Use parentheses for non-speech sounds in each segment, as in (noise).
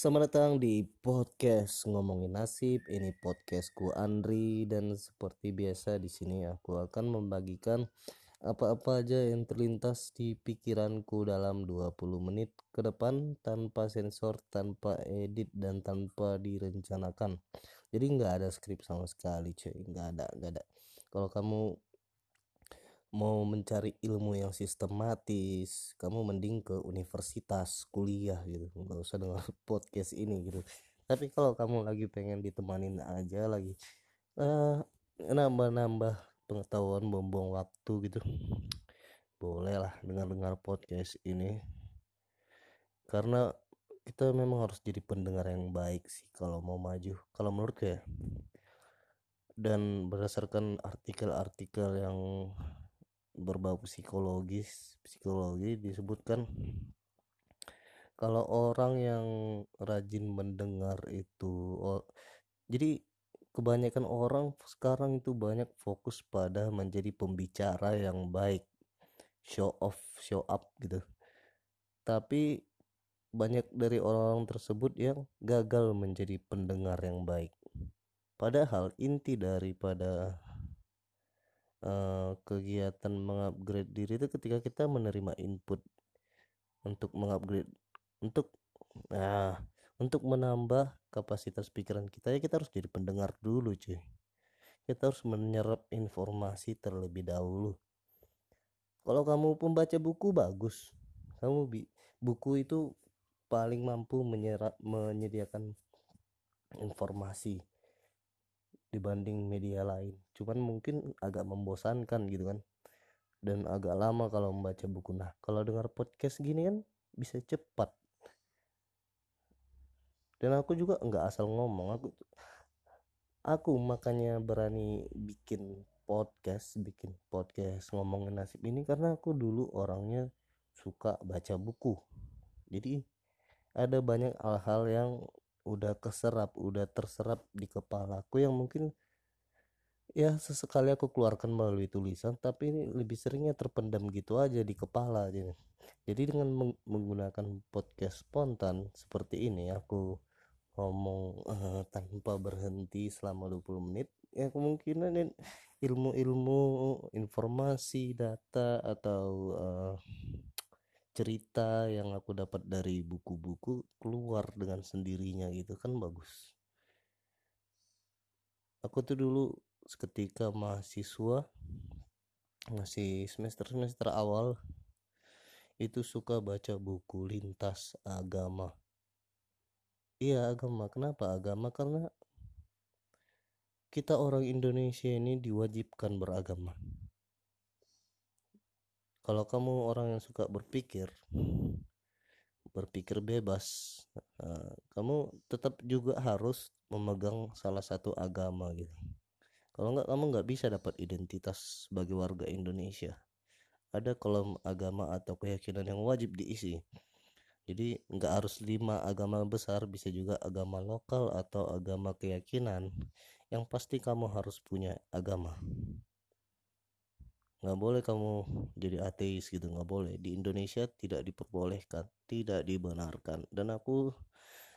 Selamat datang di podcast ngomongin nasib. Ini podcastku Andri dan seperti biasa di sini aku akan membagikan apa-apa aja yang terlintas di pikiranku dalam 20 menit ke depan tanpa sensor, tanpa edit dan tanpa direncanakan. Jadi nggak ada skrip sama sekali, cuy. Nggak ada, nggak ada. Kalau kamu mau mencari ilmu yang sistematis kamu mending ke universitas kuliah gitu. Nggak usah dengar (laughs) podcast ini gitu. Tapi kalau kamu lagi pengen ditemanin aja lagi uh, nambah-nambah pengetahuan buang waktu gitu boleh lah dengar-dengar podcast ini. Karena kita memang harus jadi pendengar yang baik sih kalau mau maju. Kalau menurut ya dan berdasarkan artikel-artikel yang berbau psikologis psikologi disebutkan kalau orang yang rajin mendengar itu oh, jadi kebanyakan orang sekarang itu banyak fokus pada menjadi pembicara yang baik show off show up gitu. Tapi banyak dari orang-orang tersebut yang gagal menjadi pendengar yang baik. Padahal inti daripada uh, kegiatan mengupgrade diri itu ketika kita menerima input untuk mengupgrade untuk nah untuk menambah kapasitas pikiran kita ya kita harus jadi pendengar dulu cuy. Kita harus menyerap informasi terlebih dahulu. Kalau kamu pembaca buku bagus. Kamu bi buku itu paling mampu menyerap menyediakan informasi dibanding media lain. Cuman mungkin agak membosankan gitu kan. Dan agak lama kalau membaca buku. Nah kalau dengar podcast gini kan bisa cepat. Dan aku juga nggak asal ngomong. Aku aku makanya berani bikin podcast bikin podcast ngomongin nasib ini karena aku dulu orangnya suka baca buku. Jadi ada banyak hal-hal yang udah keserap udah terserap di kepalaku yang mungkin ya sesekali aku keluarkan melalui tulisan tapi ini lebih seringnya terpendam gitu aja di kepala jadi jadi dengan menggunakan podcast spontan seperti ini aku ngomong uh, tanpa berhenti selama 20 menit ya kemungkinan ilmu-ilmu informasi data atau uh, cerita yang aku dapat dari buku-buku keluar dengan sendirinya gitu kan bagus. Aku tuh dulu seketika mahasiswa masih semester-semester awal itu suka baca buku lintas agama. Iya agama. Kenapa agama? Karena kita orang Indonesia ini diwajibkan beragama kalau kamu orang yang suka berpikir berpikir bebas uh, kamu tetap juga harus memegang salah satu agama gitu. Kalau nggak kamu nggak bisa dapat identitas sebagai warga Indonesia. Ada kolom agama atau keyakinan yang wajib diisi. Jadi nggak harus lima agama besar bisa juga agama lokal atau agama keyakinan. Yang pasti kamu harus punya agama nggak boleh kamu jadi ateis gitu nggak boleh. Di Indonesia tidak diperbolehkan tidak dibenarkan. Dan aku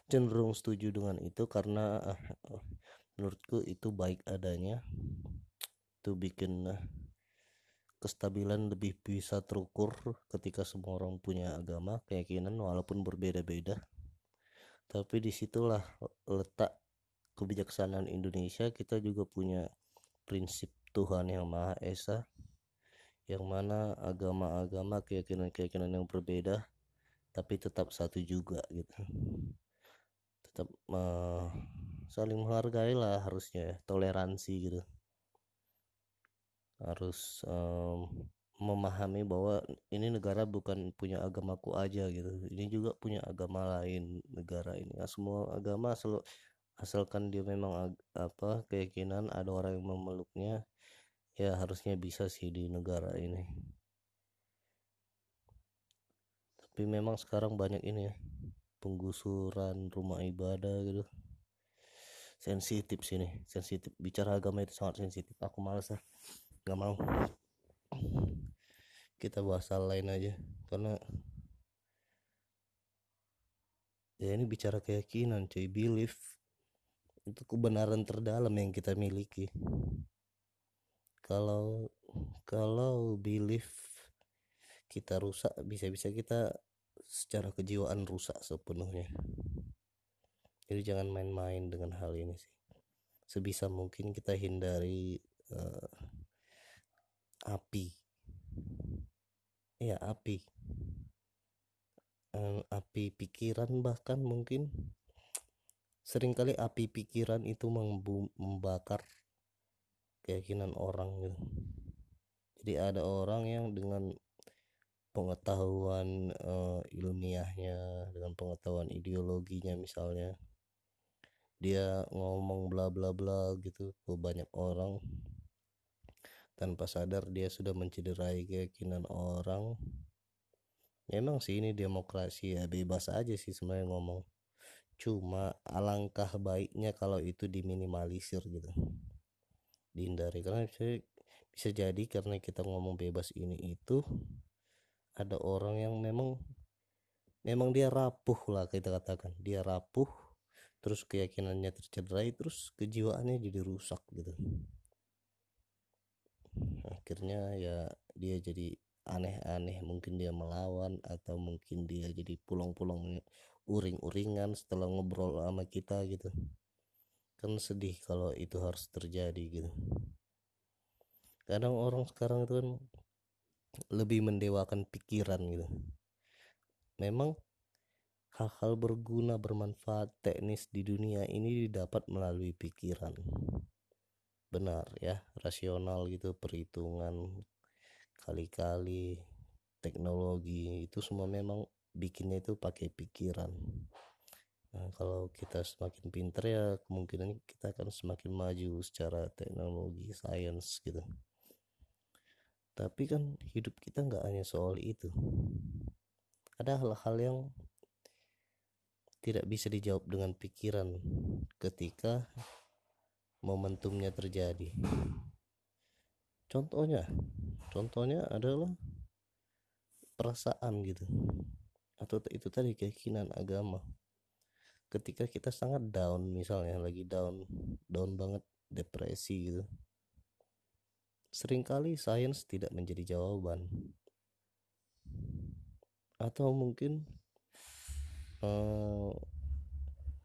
cenderung setuju dengan itu karena uh, menurutku itu baik adanya itu bikin uh, kestabilan lebih bisa terukur ketika semua orang punya agama keyakinan walaupun berbeda-beda. Tapi di situlah letak kebijaksanaan Indonesia kita juga punya prinsip Tuhan yang Maha Esa yang mana agama-agama keyakinan-keyakinan yang berbeda tapi tetap satu juga gitu. Tetap uh, saling menghargai lah harusnya ya, toleransi gitu. Harus um, memahami bahwa ini negara bukan punya agamaku aja gitu. Ini juga punya agama lain negara ini. Nah, semua agama asal asalkan dia memang apa keyakinan ada orang yang memeluknya ya harusnya bisa sih di negara ini. Tapi memang sekarang banyak ini ya penggusuran rumah ibadah gitu. Sensitif sini sensitif. Bicara agama itu sangat sensitif. Aku malas ya nggak mau. Kita bahas hal lain aja karena ya ini bicara keyakinan cuy. Belief itu kebenaran terdalam yang kita miliki kalau kalau belief kita rusak bisa-bisa kita secara kejiwaan rusak sepenuhnya. Jadi jangan main-main dengan hal ini sih. Sebisa mungkin kita hindari uh, api. Ya api. Uh, api pikiran bahkan mungkin sering kali api pikiran itu membakar keyakinan orang gitu. Jadi ada orang yang dengan pengetahuan uh, ilmiahnya dengan pengetahuan ideologinya misalnya dia ngomong bla bla bla gitu ke banyak orang tanpa sadar dia sudah mencederai keyakinan orang. Memang sih ini demokrasi ya bebas aja sih sebenarnya ngomong. Cuma alangkah baiknya kalau itu diminimalisir gitu dihindari. Karena bisa, bisa jadi karena kita ngomong bebas ini itu ada orang yang memang memang dia rapuh lah kita katakan. Dia rapuh terus keyakinannya tercederai terus kejiwaannya jadi rusak gitu. Akhirnya ya dia jadi aneh-aneh. Mungkin dia melawan atau mungkin dia jadi pulang-pulang uring-uringan setelah ngobrol sama kita gitu kan sedih kalau itu harus terjadi gitu. Kadang orang sekarang itu kan lebih mendewakan pikiran gitu. Memang hal-hal berguna bermanfaat teknis di dunia ini didapat melalui pikiran. Benar ya. Rasional gitu perhitungan kali-kali teknologi itu semua memang bikinnya itu pakai pikiran nah kalau kita semakin pinter ya kemungkinan kita akan semakin maju secara teknologi sains gitu. Tapi kan hidup kita nggak hanya soal itu. Ada hal-hal yang tidak bisa dijawab dengan pikiran ketika momentumnya terjadi. Contohnya contohnya adalah perasaan gitu. Atau itu tadi keyakinan agama ketika kita sangat down misalnya lagi down down banget depresi gitu. Seringkali sains tidak menjadi jawaban. Atau mungkin uh,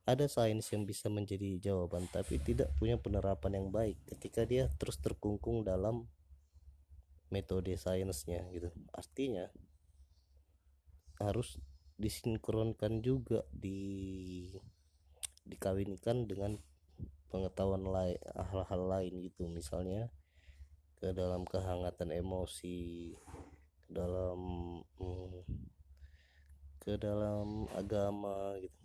ada sains yang bisa menjadi jawaban tapi tidak punya penerapan yang baik ketika dia terus terkungkung dalam metode sainsnya gitu. Artinya harus disinkronkan juga di dikawinkan dengan pengetahuan lain hal-hal lain gitu. Misalnya ke dalam kehangatan emosi ke dalam hmm, ke dalam agama gitu.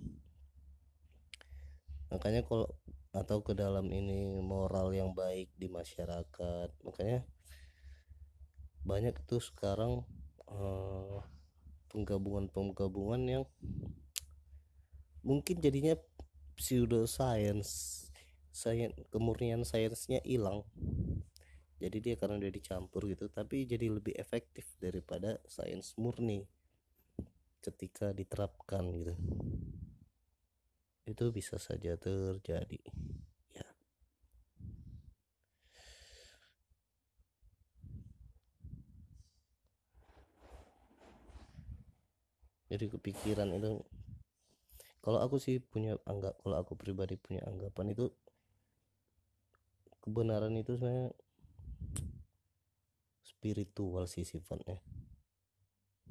Makanya kalau atau ke dalam ini moral yang baik di masyarakat. Makanya banyak tuh sekarang uh, penggabungan-penggabungan yang mungkin jadinya pseudoscience sains kemurnian sainsnya hilang. Jadi dia karena udah dicampur gitu tapi jadi lebih efektif daripada sains murni ketika diterapkan gitu. Itu bisa saja terjadi jadi kepikiran itu kalau aku sih punya anggap kalau aku pribadi punya anggapan itu kebenaran itu sebenarnya spiritual sih sifatnya.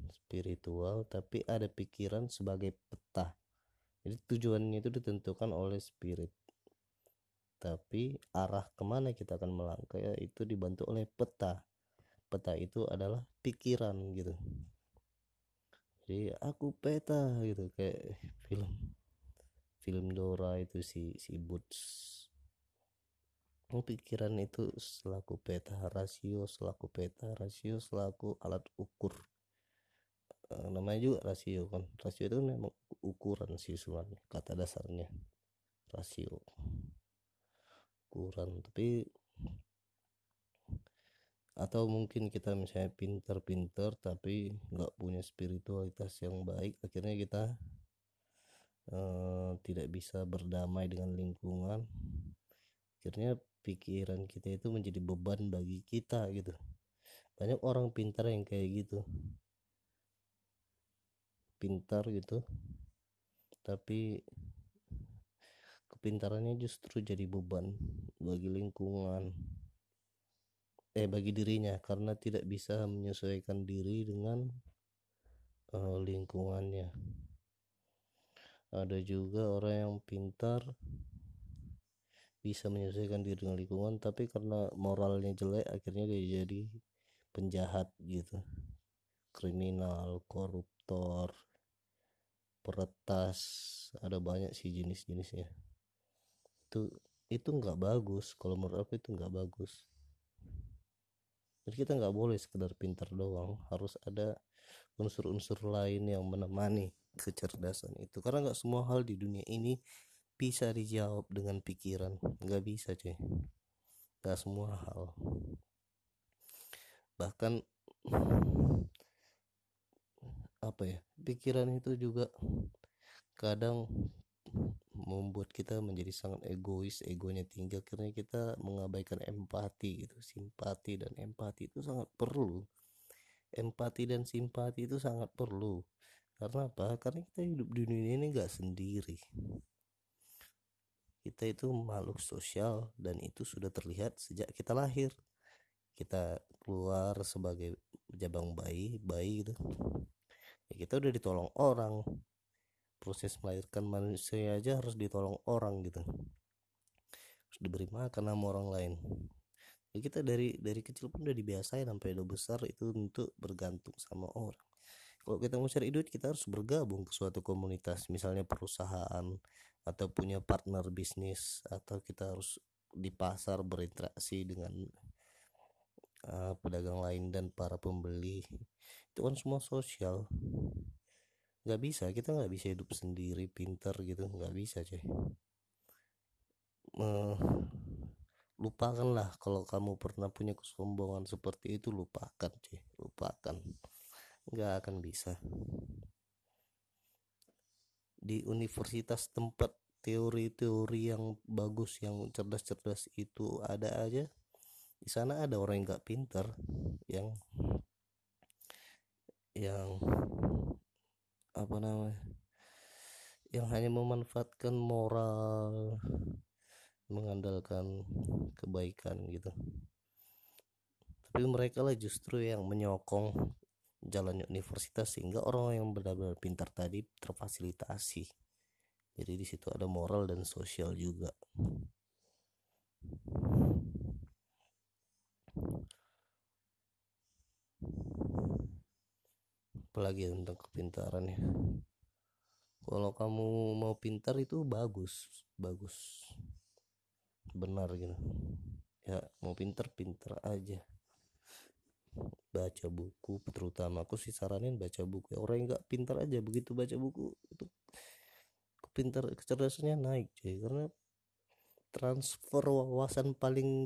Spiritual tapi ada pikiran sebagai peta jadi tujuannya itu ditentukan oleh spirit. Tapi arah ke mana kita akan melangkah ya itu dibantu oleh peta peta itu adalah pikiran gitu jadi aku peta gitu. Kayak film film Dora itu si si Boots pikiran itu selaku peta rasio selaku peta rasio selaku alat ukur. E, namanya juga rasio kan. Rasio itu memang ukuran sih sebenarnya kata dasarnya. Rasio. Ukuran tapi atau mungkin kita misalnya pinter-pinter tapi nggak punya spiritualitas yang baik akhirnya kita eh, tidak bisa berdamai dengan lingkungan. Akhirnya pikiran kita itu menjadi beban bagi kita gitu. Banyak orang pintar yang kayak gitu. Pintar gitu. Tapi kepintarannya justru jadi beban bagi lingkungan eh bagi dirinya karena tidak bisa menyesuaikan diri dengan uh, lingkungannya. Ada juga orang yang pintar bisa menyesuaikan diri dengan lingkungan tapi karena moralnya jelek akhirnya dia jadi penjahat gitu. Kriminal koruptor peretas ada banyak sih jenis-jenisnya. Itu itu nggak bagus. Kalau menurut aku itu nggak bagus jadi kita nggak boleh sekedar pintar doang harus ada unsur-unsur lain yang menemani kecerdasan itu. Karena nggak semua hal di dunia ini bisa dijawab dengan pikiran. Nggak bisa cuy. Nggak semua hal. Bahkan apa ya pikiran itu juga kadang membuat kita menjadi sangat egois egonya tinggi karena kita mengabaikan empati gitu. Simpati dan empati itu sangat perlu. Empati dan simpati itu sangat perlu. Karena apa? Karena kita hidup di dunia ini nggak sendiri. Kita itu makhluk sosial dan itu sudah terlihat sejak kita lahir. Kita keluar sebagai jabang bayi bayi gitu. Ya kita udah ditolong orang proses melahirkan manusia aja harus ditolong orang gitu. Harus diberi makan sama orang lain. Ya kita dari dari kecil pun udah dibiasain sampai udah besar itu untuk bergantung sama orang. Kalau kita mau cari duit kita harus bergabung ke suatu komunitas. Misalnya perusahaan atau punya partner bisnis atau kita harus di pasar berinteraksi dengan uh, pedagang lain dan para pembeli. Itu kan semua sosial nggak bisa kita nggak bisa hidup sendiri pinter gitu nggak bisa cuy uh, lupakanlah kalau kamu pernah punya kesombongan seperti itu lupakan cuy lupakan. Nggak akan bisa. Di universitas tempat teori-teori yang bagus yang cerdas-cerdas itu ada aja di sana ada orang yang nggak pintar yang yang apa namanya yang hanya memanfaatkan moral mengandalkan kebaikan gitu. Tapi mereka lah justru yang menyokong jalannya universitas sehingga orang yang benar-benar pintar tadi terfasilitasi. Jadi di situ ada moral dan sosial juga apalagi tentang kepintaran ya? Kalau kamu mau pintar itu bagus bagus. Benar gitu. Ya mau pintar pintar aja. Baca buku terutama aku sih saranin baca buku. Orang yang nggak pintar aja begitu baca buku itu pintar kecerdasannya naik cuy. Karena transfer wawasan paling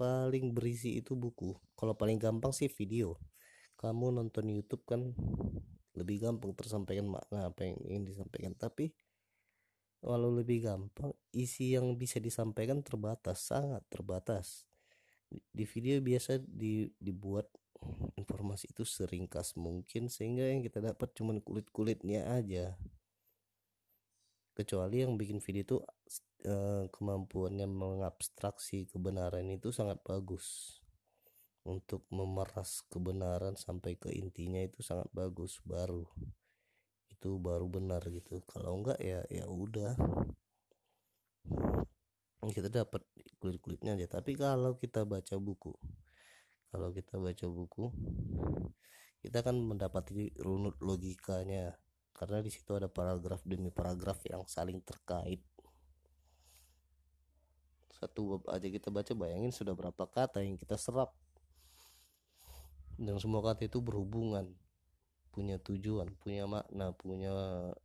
paling berisi itu buku. Kalau paling gampang sih video kamu nonton YouTube kan lebih gampang tersampaikan makna apa yang ingin disampaikan. Tapi walau lebih gampang isi yang bisa disampaikan terbatas sangat terbatas. Di video biasa di, dibuat informasi itu seringkas mungkin sehingga yang kita dapat cuma kulit-kulitnya aja. Kecuali yang bikin video itu eh, kemampuannya mengabstraksi kebenaran itu sangat bagus untuk memeras kebenaran sampai ke intinya itu sangat bagus baru. Itu baru benar gitu. Kalau enggak ya ya udah. Kita dapat kulit-kulitnya aja. Tapi kalau kita baca buku kalau kita baca buku kita akan mendapati runut logikanya. Karena di situ ada paragraf demi paragraf yang saling terkait. Satu bab aja kita baca bayangin sudah berapa kata yang kita serap dan semua kata itu berhubungan. Punya tujuan punya makna punya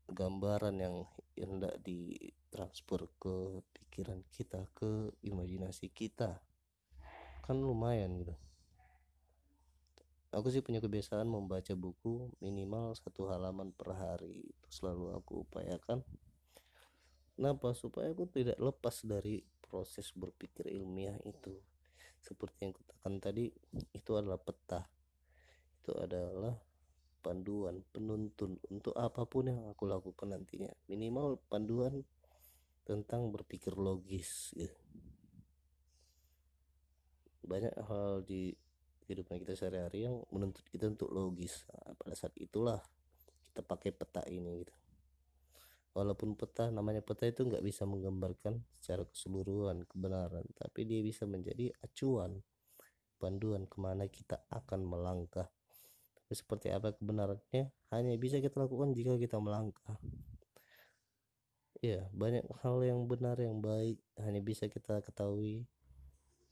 gambaran yang hendak ditransfer ke pikiran kita ke imajinasi kita. Kan lumayan gitu. Aku sih punya kebiasaan membaca buku minimal satu halaman per hari. Itu selalu aku upayakan. Kenapa? Supaya aku tidak lepas dari proses berpikir ilmiah itu. Seperti yang katakan tadi itu adalah peta itu adalah panduan penuntun untuk apa pun yang aku lakukan nantinya. Minimal panduan tentang berpikir logis gitu. banyak hal di kehidupan kita sehari-hari yang menuntut kita untuk logis. Nah, pada saat itulah kita pakai peta ini gitu. Walaupun peta namanya peta itu nggak bisa menggambarkan secara keseluruhan kebenaran tapi dia bisa menjadi acuan panduan ke mana kita akan melangkah seperti apa kebenarannya hanya bisa kita lakukan jika kita melangkah. Ya banyak hal yang benar yang baik hanya bisa kita ketahui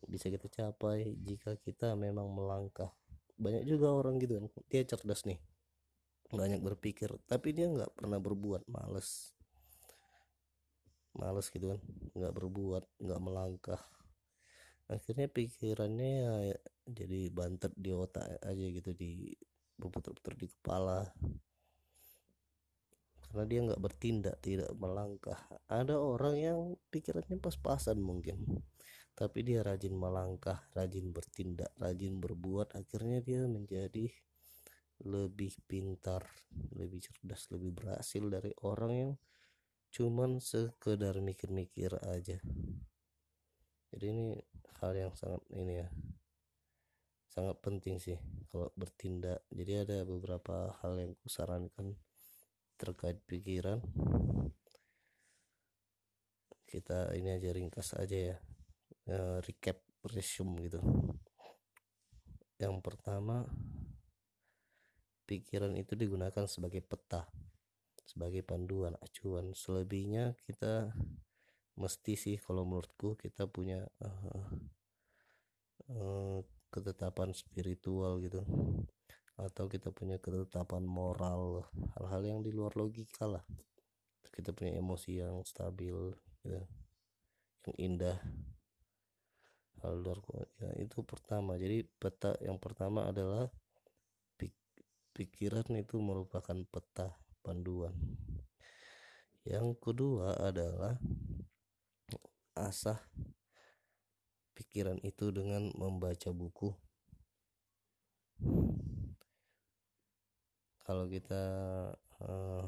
bisa kita capai jika kita memang melangkah. Banyak juga orang gitu kan dia cerdas nih banyak berpikir tapi dia nggak pernah berbuat males. Males gitu kan nggak berbuat nggak melangkah. Akhirnya pikirannya ya jadi bantet di otak aja gitu di berputar-putar di kepala. Karena dia nggak bertindak tidak melangkah. Ada orang yang pikirannya pas-pasan mungkin. Tapi dia rajin melangkah rajin bertindak rajin berbuat. Akhirnya dia menjadi lebih pintar, lebih cerdas, lebih berhasil dari orang yang cuman sekedar mikir-mikir aja. Jadi ini hal yang sangat ini ya, sangat penting sih kalau bertindak. Jadi ada beberapa hal yang kusarankan terkait pikiran. Kita ini aja ringkas aja ya, e, recap resume gitu. Yang pertama pikiran itu digunakan sebagai peta sebagai panduan acuan selebihnya kita mesti sih kalau menurutku kita punya uh, uh, ketetapan spiritual gitu atau kita punya ketetapan moral hal-hal yang di luar logika lah kita punya emosi yang stabil gitu. yang indah hal luar ya itu pertama jadi peta yang pertama adalah pikiran itu merupakan peta panduan. Yang kedua adalah asah pikiran itu dengan membaca buku. Kalau kita uh,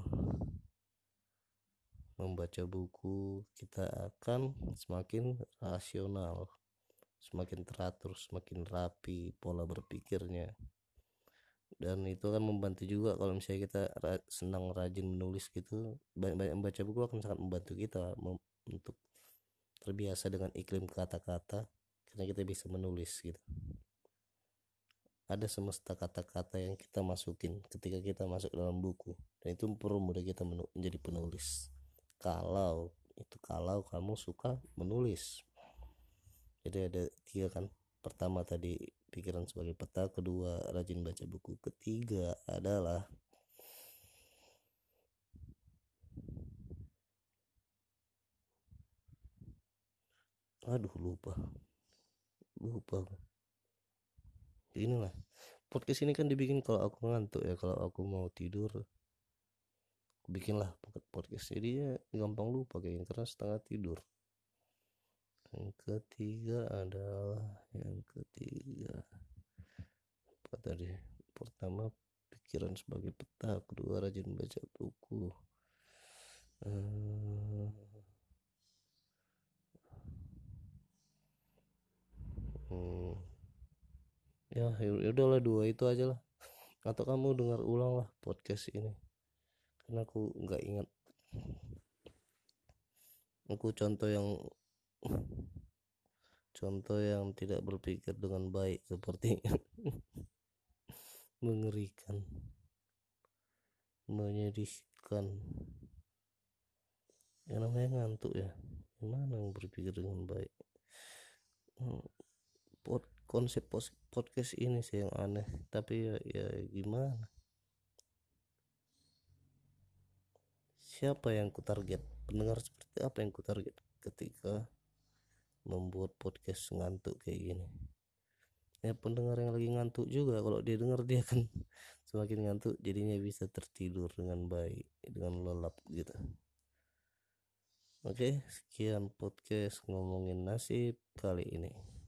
membaca buku, kita akan semakin rasional, semakin teratur, semakin rapi pola berpikirnya dan itu akan membantu juga kalau misalnya kita senang rajin menulis gitu banyak-banyak membaca buku akan sangat membantu kita untuk terbiasa dengan iklim kata-kata karena kita bisa menulis gitu. Ada semesta kata-kata yang kita masukin ketika kita masuk dalam buku dan itu mempermudah kita menjadi penulis. Kalau itu kalau kamu suka menulis. Jadi ada tiga kan. Pertama tadi pikiran sebagai peta. Kedua rajin baca buku. Ketiga adalah aduh lupa lupa inilah. Podcast ini kan dibikin kalau aku ngantuk ya kalau aku mau tidur bikinlah podcast. Jadi ya gampang lupa kayaknya karena setengah tidur. Yang ketiga adalah yang ketiga. Apa tadi? Pertama pikiran sebagai peta. Kedua rajin baca buku. Uh, ya, ya udahlah dua itu aja lah. Atau kamu dengar ulang lah podcast ini. Karena aku nggak ingat. Aku contoh yang contoh yang tidak berpikir dengan baik seperti (laughs) mengerikan menyedihkan. Yang namanya ngantuk ya gimana yang berpikir dengan baik? Hmm, Pod, konsep podcast ini sih yang aneh. Tapi ya, ya gimana? Siapa yang ku target? Pendengar seperti apa yang ku target ketika membuat podcast ngantuk kayak gini? Ya pendengar yang lagi ngantuk juga kalau dia dengar dia kan (laughs) semakin ngantuk jadinya bisa tertidur dengan baik dengan lelap gitu. Oke, sekian podcast ngomongin nasib kali ini.